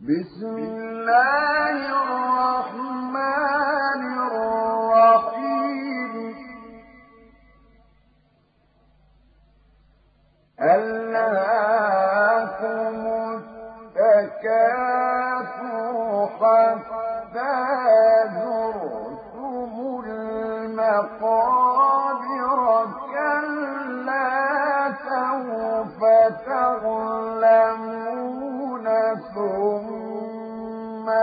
بسم الله الرحمن الرحيم. ألهاكم التكاثر حتى زرتم المقابر